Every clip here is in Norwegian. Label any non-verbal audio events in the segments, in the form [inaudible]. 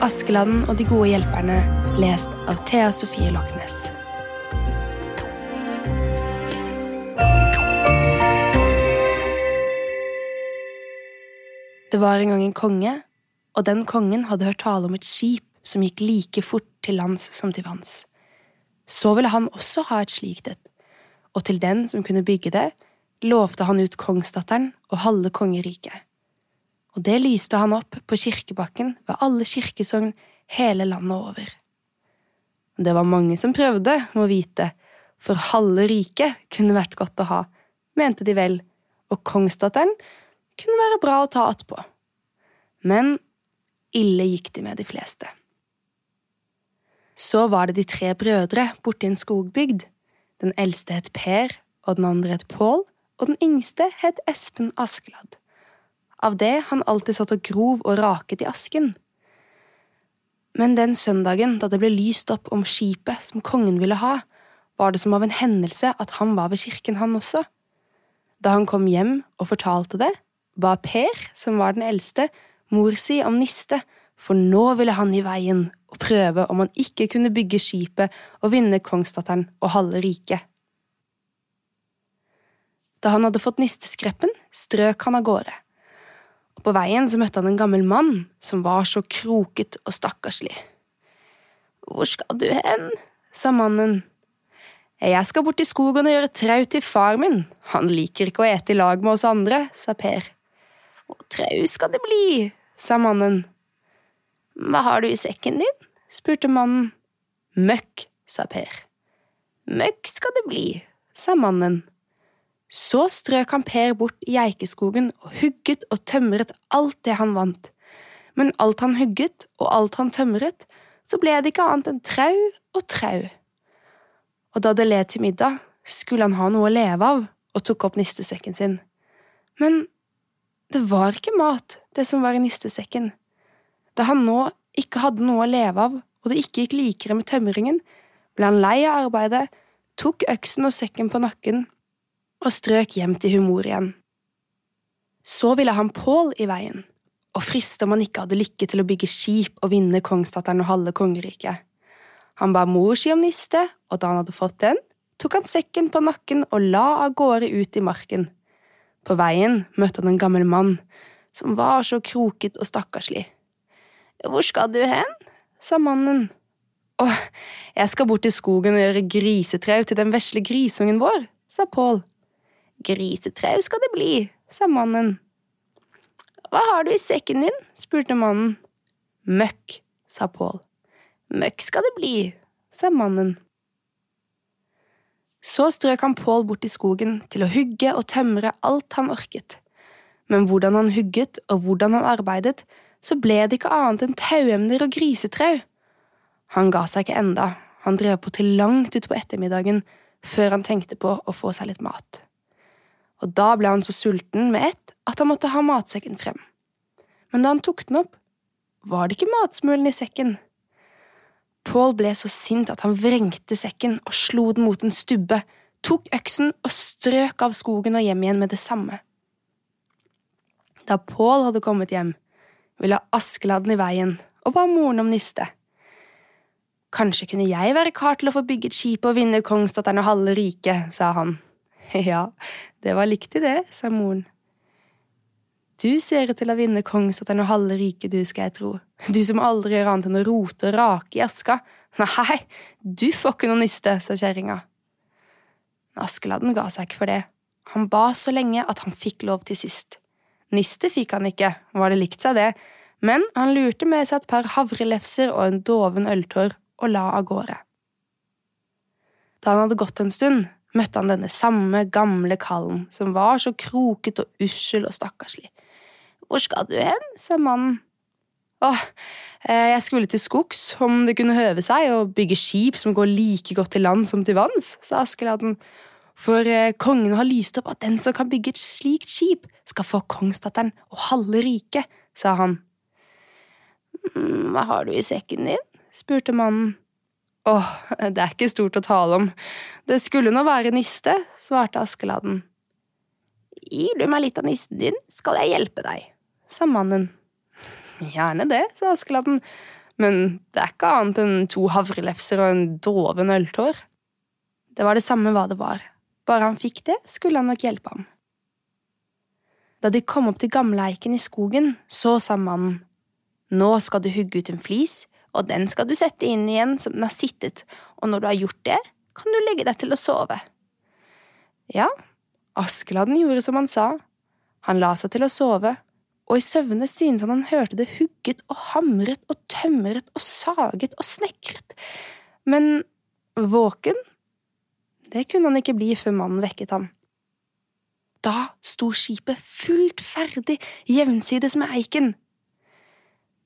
Askeladden og de gode hjelperne, lest av Thea Sofie Lochnes. Det var en gang en konge, og den kongen hadde hørt tale om et skip som gikk like fort til lands som til vanns. Så ville han også ha et slikt et, og til den som kunne bygge det, lovte han ut kongsdatteren og halve kongeriket. Og det lyste han opp på kirkebakken ved alle kirkesogn hele landet over. Det var mange som prøvde, må vite, for halve riket kunne vært godt å ha, mente de vel, og kongsdatteren kunne være bra å ta attpå. Men ille gikk det med de fleste. Så var det de tre brødre borti en skogbygd. Den eldste het Per, og den andre het Pål, og den yngste het Espen Askeladd. Av det han alltid satt og grov og raket i asken. Men den søndagen da det ble lyst opp om skipet som kongen ville ha, var det som av en hendelse at han var ved kirken, han også. Da han kom hjem og fortalte det, ba Per, som var den eldste, mor si om niste, for nå ville han i veien og prøve om han ikke kunne bygge skipet og vinne kongsdatteren og halve riket. Da han hadde fått nisteskreppen, strøk han av gårde. På veien så møtte han en gammel mann som var så kroket og stakkarslig. Hvor skal du hen? sa mannen. Jeg skal bort i skogen og gjøre trau til far min, han liker ikke å ete i lag med oss andre, sa Per. Og trau skal det bli, sa mannen. Hva har du i sekken din? spurte mannen. Møkk, sa Per. Møkk skal det bli, sa mannen. Så strøk han Per bort i eikeskogen og hugget og tømret alt det han vant. Men alt han hugget og alt han tømret, så ble det ikke annet enn trau og trau. Og da det led til middag, skulle han ha noe å leve av og tok opp nistesekken sin. Men det var ikke mat, det som var i nistesekken. Da han nå ikke hadde noe å leve av og det ikke gikk likere med tømringen, ble han lei av arbeidet, tok øksen og sekken på nakken og strøk hjem til humor igjen. Så ville han Pål i veien, og friste om han ikke hadde lykke til å bygge skip og vinne kongsdatteren og halve kongeriket. Han ba mor si om niste, og da han hadde fått den, tok han sekken på nakken og la av gårde ut i marken. På veien møtte han en gammel mann som var så kroket og stakkarslig. Hvor skal du hen? sa mannen. Åh, jeg skal bort til skogen og gjøre grisetrau til den vesle grisungen vår, sa Pål. Grisetrau skal det bli, sa mannen. Hva har du i sekken din? spurte mannen. Møkk, sa Pål. Møkk skal det bli, sa mannen. Så strøk han Pål bort i skogen til å hugge og tømre alt han orket. Men hvordan han hugget og hvordan han arbeidet, så ble det ikke annet enn tauemner og grisetrau. Han ga seg ikke enda, han drev på til langt utpå ettermiddagen før han tenkte på å få seg litt mat og da ble han så sulten med ett at han måtte ha matsekken frem. Men da han tok den opp, var det ikke matsmulen i sekken. Paul ble så sint at han vrengte sekken og slo den mot en stubbe, tok øksen og strøk av skogen og hjem igjen med det samme. Da Paul hadde kommet hjem, ville Askeladden i veien og ba moren om niste. Kanskje kunne jeg være kar til å få bygget skip og vinne kongsdatteren og halve riket, sa han. [laughs] Ja, det var liktig det, sa moren. Du ser ut til å vinne kongsdatteren og halve riket, du, skal jeg tro. Du som aldri gjør annet enn å rote og rake i aska. Nei, du får ikke noe niste, sa kjerringa. Askeladden ga seg ikke for det. Han ba så lenge at han fikk lov til sist. Niste fikk han ikke, var det likt seg det, men han lurte med seg et par havrelefser og en doven øltår og la av gårde. Da han hadde gått en stund, møtte han denne samme gamle kallen, som var så kroket og ussel og stakkarslig. Hvor skal du hen? sa mannen. Åh, eh, jeg skulle til skogs, om det kunne høve seg, og bygge skip som går like godt til land som til vanns, sa Askeladden. For eh, kongen har lyst opp at den som kan bygge et slikt skip, skal få kongsdatteren og halve riket, sa han. «Mm, hva har du i sekken din? spurte mannen. Åh, det er ikke stort å tale om. Det skulle nå være niste, svarte Askeladden. Gir du meg litt av nisten din, skal jeg hjelpe deg, sa mannen. Gjerne det, sa Askeladden, men det er ikke annet enn to havrelefser og en doven øltår. Det var det samme hva det var, bare han fikk det, skulle han nok hjelpe ham. Da de kom opp til gamleiken i skogen, så sa mannen, Nå skal du hugge ut en flis, og den skal du sette inn igjen som den har sittet, og når du har gjort det, kan du legge deg til å sove. Ja, Askeladden gjorde som han sa. Han la seg til å sove, og i søvne syntes han han hørte det hugget og hamret og tømret og saget og snekret, men våken, det kunne han ikke bli før mannen vekket ham. Da sto skipet fullt ferdig jevnsides med eiken.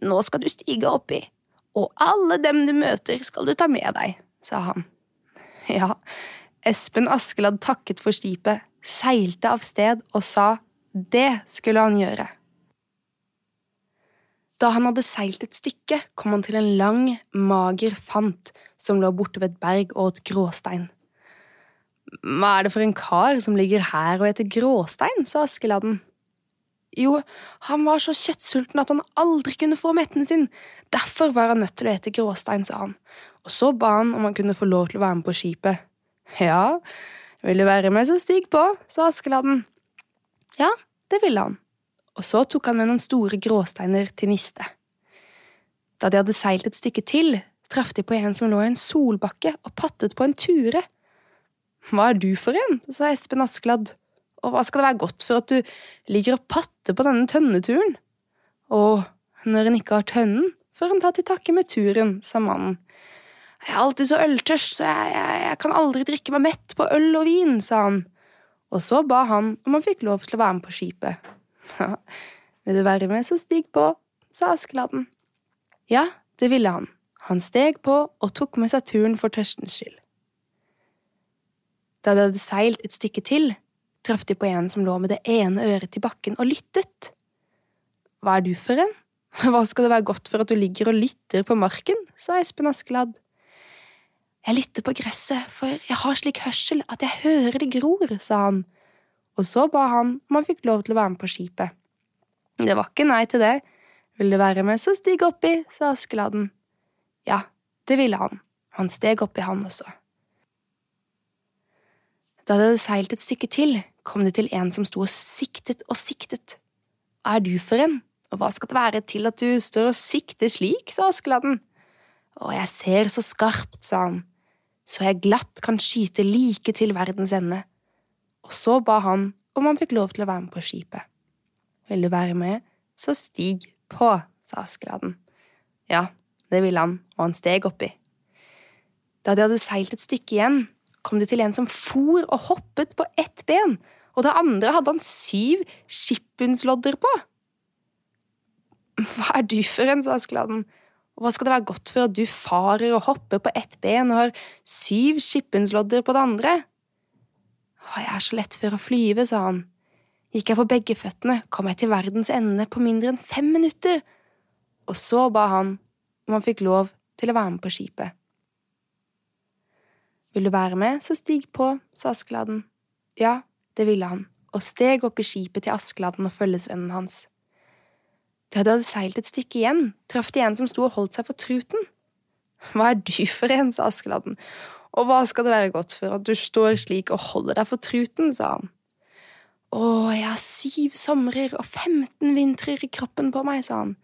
Nå skal du stige oppi, og alle dem du møter skal du ta med deg, sa han. Ja, Espen Askeladd takket for skipet, seilte av sted og sa det skulle han gjøre. Da han hadde seilt et stykke, kom han til en lang, mager fant som lå borte ved et berg og et gråstein. Hva er det for en kar som ligger her og heter Gråstein, sa Askeladden. Jo, han var så kjøttsulten at han aldri kunne få metten sin, derfor var han nødt til å ete Gråstein, sa han, og så ba han om han kunne få lov til å være med på skipet. Ja, vil du være med, så stig på, sa Askeladden. Ja, det ville han, og så tok han med noen store gråsteiner til Niste. Da de hadde seilt et stykke til, traff de på en som lå i en solbakke og pattet på en ture. Hva er du for en? sa Espen Askeladd. Og hva skal det være godt for at du ligger og patter på denne tønneturen? Og når en ikke har tønnen, får en ta til takke med turen, sa mannen. Jeg er alltid så øltørst, så jeg, jeg, jeg kan aldri drikke meg mett på øl og vin, sa han. Og så ba han om han fikk lov til å være med på skipet. Vil du være med, så stig på, sa Askeladden. Ja, det ville han. Han steg på og tok med seg turen for tørstens skyld. Da de hadde seilt et stykke til, traff de på en som lå med det ene øret til bakken og lyttet. Hva er du for en? [laughs] Hva skal det være godt for at du ligger og lytter på marken? sa Espen Askeladd. Jeg lytter på gresset, for jeg har slik hørsel at jeg hører det gror, sa han, og så ba han om han fikk lov til å være med på skipet. Det var ikke nei til det. Vil du være med, så stig oppi, sa Askeladden. Ja, det ville han. Han steg oppi, han også. Da de hadde seilt et stykke til, kom de til en som sto og siktet og siktet. Hva er du for en, og hva skal det være til at du står og sikter slik, sa Askeladden. Å, jeg ser så skarpt, sa han, så jeg glatt kan skyte like til verdens ende. Og så ba han om han fikk lov til å være med på skipet. Vil du være med, så stig på, sa Askeladden. Ja, det ville han, og han steg oppi. Da de hadde seilt et stykke igjen, kom det til en som for og hoppet på ett ben, og det andre hadde han syv skipbundslodder på. Hva er du for en, sa Askeladden, og hva skal det være godt for at du farer og hopper på ett ben og har syv skipbundslodder på det andre? Å, jeg er så lett for å flyve, sa han. Gikk jeg på begge føttene, kom jeg til verdens ende på mindre enn fem minutter. Og så ba han om han fikk lov til å være med på skipet. Vil du være med, så stig på, sa Askeladden. Ja, det ville han, og steg opp i skipet til Askeladden og følgesvennen hans. Da de hadde seilt et stykke igjen, traff de en som sto og holdt seg for truten. Hva er du for en, sa Askeladden, og hva skal det være godt for at du står slik og holder deg for truten, sa han. Å, jeg har syv somrer og femten vintrer i kroppen på meg, sa han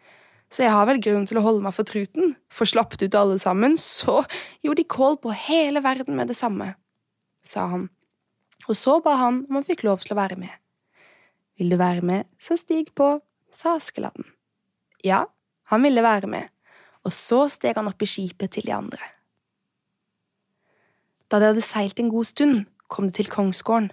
så jeg har vel grunn til å holde meg for truten, for slappet ut alle sammen, så gjorde de kål på hele verden med det samme, sa han, og så ba han om han fikk lov til å være med. Vil du være med, så stig på, sa Askeladden. Ja, han ville være med, og så steg han opp i skipet til de andre. Da de hadde seilt en god stund, kom de til kongsgården.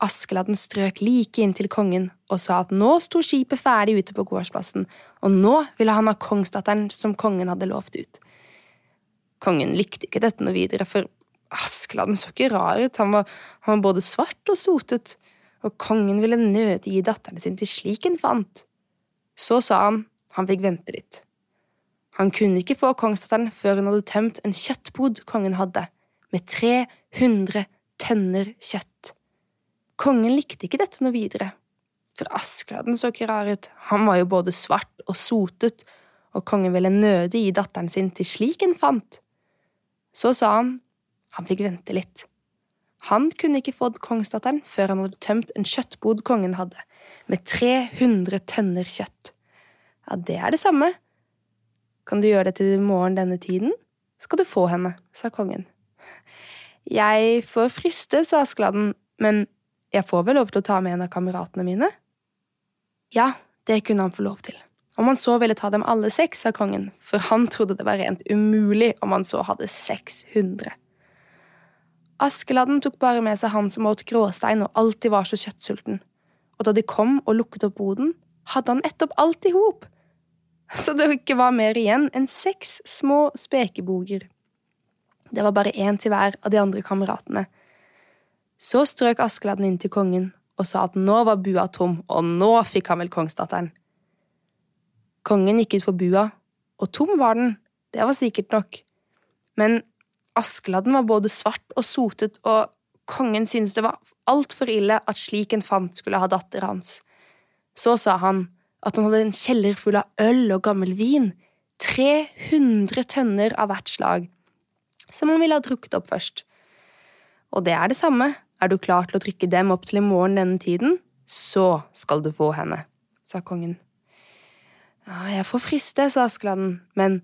Askeladden strøk like inn til kongen og sa at nå sto skipet ferdig ute på gårdsplassen, og nå ville han ha kongsdatteren som kongen hadde lovt ut. Kongen likte ikke dette noe videre, for Askeladden så ikke rar ut, han var, han var både svart og sotet, og kongen ville nødig gi datteren sin til slik en fant. Så sa han han fikk vente litt. Han kunne ikke få kongsdatteren før hun hadde tømt en kjøttbod kongen hadde, med 300 tønner kjøtt. Kongen likte ikke dette noe videre, for Askeladden så ikke rar ut, han var jo både svart og sotet, og kongen ville nødig gi datteren sin til slik en fant. Så sa han han fikk vente litt. Han kunne ikke fått kongsdatteren før han hadde tømt en kjøttbod kongen hadde, med 300 tønner kjøtt. Ja, det er det samme. Kan du gjøre det til i morgen denne tiden, skal du få henne, sa kongen. Jeg får friste, sa Askeladden, men jeg får vel lov til å ta med en av kameratene mine? Ja, det kunne han få lov til. Om han så ville ta dem alle seks, sa kongen, for han trodde det var rent umulig om han så hadde 600. Askeladden tok bare med seg han som åt gråstein og alltid var så kjøttsulten, og da de kom og lukket opp boden, hadde han ett opp alt i hop, så det ikke var mer igjen enn seks små spekeboger. Det var bare én til hver av de andre kameratene. Så strøk Askeladden inn til kongen og sa at nå var bua tom, og nå fikk han vel kongsdatteren. Kongen gikk ut på bua, og tom var den, det var sikkert nok. Men Askeladden var både svart og sotet, og kongen syntes det var altfor ille at slik en fant skulle ha datter hans. Så sa han at han hadde en kjeller full av øl og gammel vin, 300 tønner av hvert slag, som han ville ha drukket opp først. Og det er det samme, er du klar til å trykke dem opp til i morgen denne tiden, så skal du få henne, sa kongen. Ja, jeg får friste, sa Askeladden, men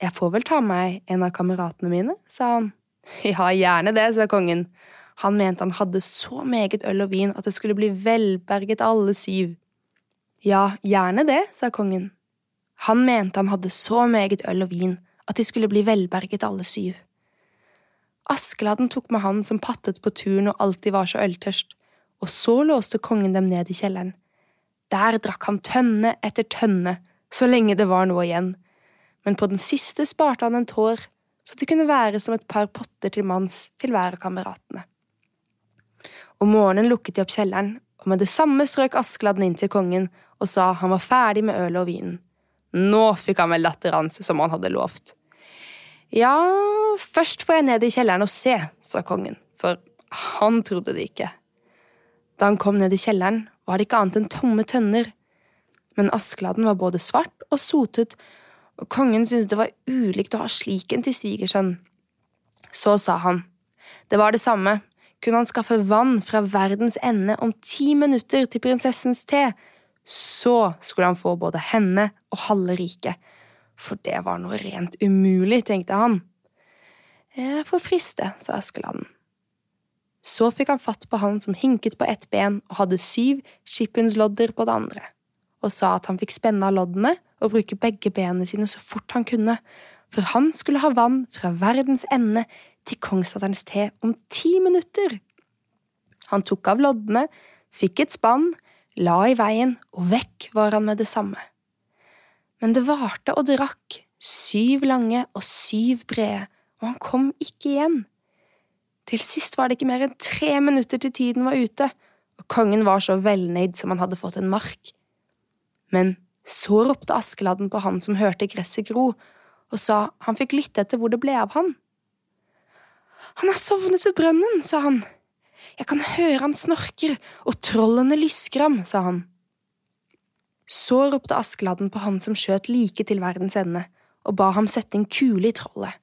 jeg får vel ta meg en av kameratene mine, sa han. [laughs] Ja, gjerne det, sa kongen. Han mente han hadde så meget øl og vin at det skulle bli velberget alle syv. Ja, gjerne det, sa kongen. Han mente han hadde så meget øl og vin at de skulle bli velberget alle syv. Askeladden tok med han som pattet på turen og alltid var så øltørst, og så låste kongen dem ned i kjelleren. Der drakk han tønne etter tønne, så lenge det var noe igjen men på den siste sparte han en tår, så det kunne være som et par potter til manns til hver av kameratene. Om morgenen lukket de opp kjelleren, og med det samme strøk Askeladden inn til kongen og sa han var ferdig med ølet og vinen. Nå fikk han vel latterans som han hadde lovt. Ja, først får jeg ned i kjelleren og se, sa kongen, for han trodde det ikke. Da han kom ned i kjelleren, var det ikke annet enn tomme tønner, men Askeladden var både svart og sotet og kongen syntes det var ulikt å ha slik en til svigersønn. Så sa han, det var det samme, kunne han skaffe vann fra verdens ende om ti minutter til prinsessens te, så skulle han få både henne og halve riket, for det var noe rent umulig, tenkte han. Jeg får friste, sa Askeladden. Så fikk han fatt på han som hinket på ett ben og hadde syv skippunslodder på det andre og sa at han fikk spenne av loddene og bruke begge benene sine så fort han kunne, for han skulle ha vann fra verdens ende til kongsdatterens te om ti minutter. Han tok av loddene, fikk et spann, la i veien, og vekk var han med det samme. Men det varte og drakk, syv lange og syv brede, og han kom ikke igjen. Til sist var det ikke mer enn tre minutter til tiden var ute, og kongen var så velnøyd som han hadde fått en mark. Men så ropte Askeladden på han som hørte gresset gro, og sa han fikk lytte etter hvor det ble av han. Han er sovnet ved brønnen, sa han. Jeg kan høre han snorker, og trollene lysker ham, sa han. Så ropte Askeladden på han som skjøt like til verdens ende, og ba ham sette en kule i trollet.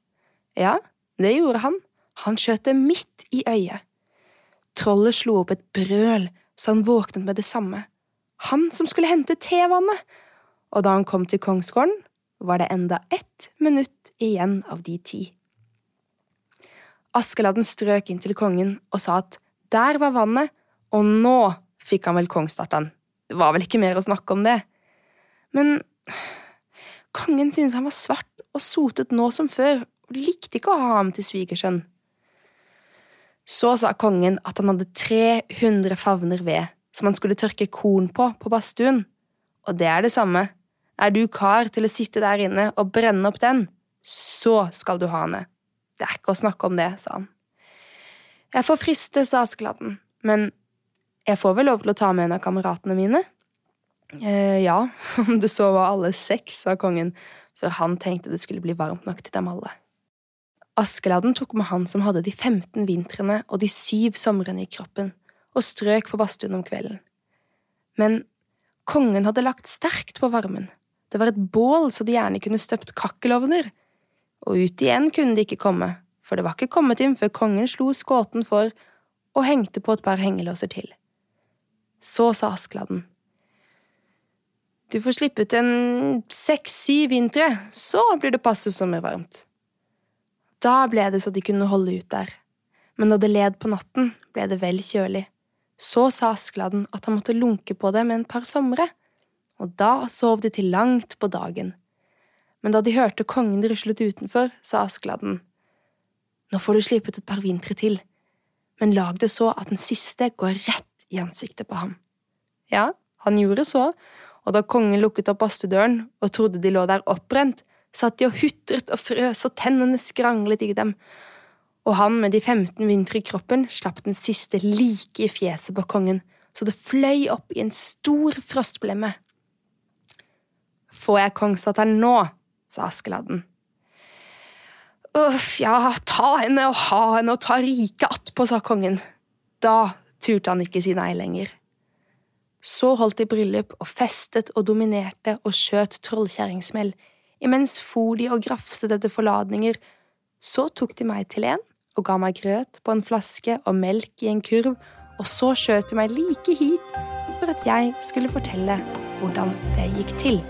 Ja, det gjorde han, han skjøt det midt i øyet. Trollet slo opp et brøl så han våknet med det samme han som skulle hente tevannet, og da han kom til kongsgården, var det enda ett minutt igjen av de ti. Askeladden strøk inn til kongen og sa at der var vannet, og nå fikk han vel kongsdatteren. Det var vel ikke mer å snakke om det. Men kongen syntes han var svart og sotet nå som før, og likte ikke å ha ham til svigersønn. Så sa kongen at han hadde 300 favner ved som han skulle tørke korn på på badstuen, og det er det samme. Er du kar til å sitte der inne og brenne opp den, så skal du ha henne. Det er ikke å snakke om det, sa han. Jeg får friste, sa Askeladden, men jeg får vel lov til å ta med en av kameratene mine? Eh, ja, [laughs] om du så var alle seks, sa kongen, for han tenkte det skulle bli varmt nok til dem alle. Askeladden tok med han som hadde de 15 vintrene og de syv somrene i kroppen, og strøk på badstuen om kvelden. Men kongen hadde lagt sterkt på varmen. Det var et bål så de gjerne kunne støpt kakkelovner. Og ut igjen kunne de ikke komme, for det var ikke kommet inn før kongen slo skåten for og hengte på et par hengelåser til. Så sa Askeladden. Du får slippe ut en seks–syv vintre, så blir det passe sommervarmt. Da ble det så de kunne holde ut der, men da det led på natten, ble det vel kjølig. Så sa Askeladden at han måtte lunke på det med en par somre, og da sov de til langt på dagen. Men da de hørte kongen ruslet utenfor, sa Askeladden, Nå får du slippe ut et par vintre til, men lag det så at den siste går rett i ansiktet på ham. Ja, han gjorde så, og da kongen lukket opp badstuedøren og trodde de lå der oppbrent, satt de og hutret og frøs og tennene skranglet i dem, og han med de 15 vintre i kroppen slapp den siste like i fjeset på kongen, så det fløy opp i en stor frostblemme. Får jeg kongsdatteren nå? sa Askeladden. Uff, ja, ta henne og ha henne og ta riket attpå, sa kongen. Da turte han ikke si nei lenger. Så holdt de bryllup og festet og dominerte og skjøt trollkjerringsmell, imens for de og grafset etter forladninger, så tok de meg til en og ga meg grøt på en flaske og melk i en kurv, og så skjøt de meg like hit for at jeg skulle fortelle hvordan det gikk til.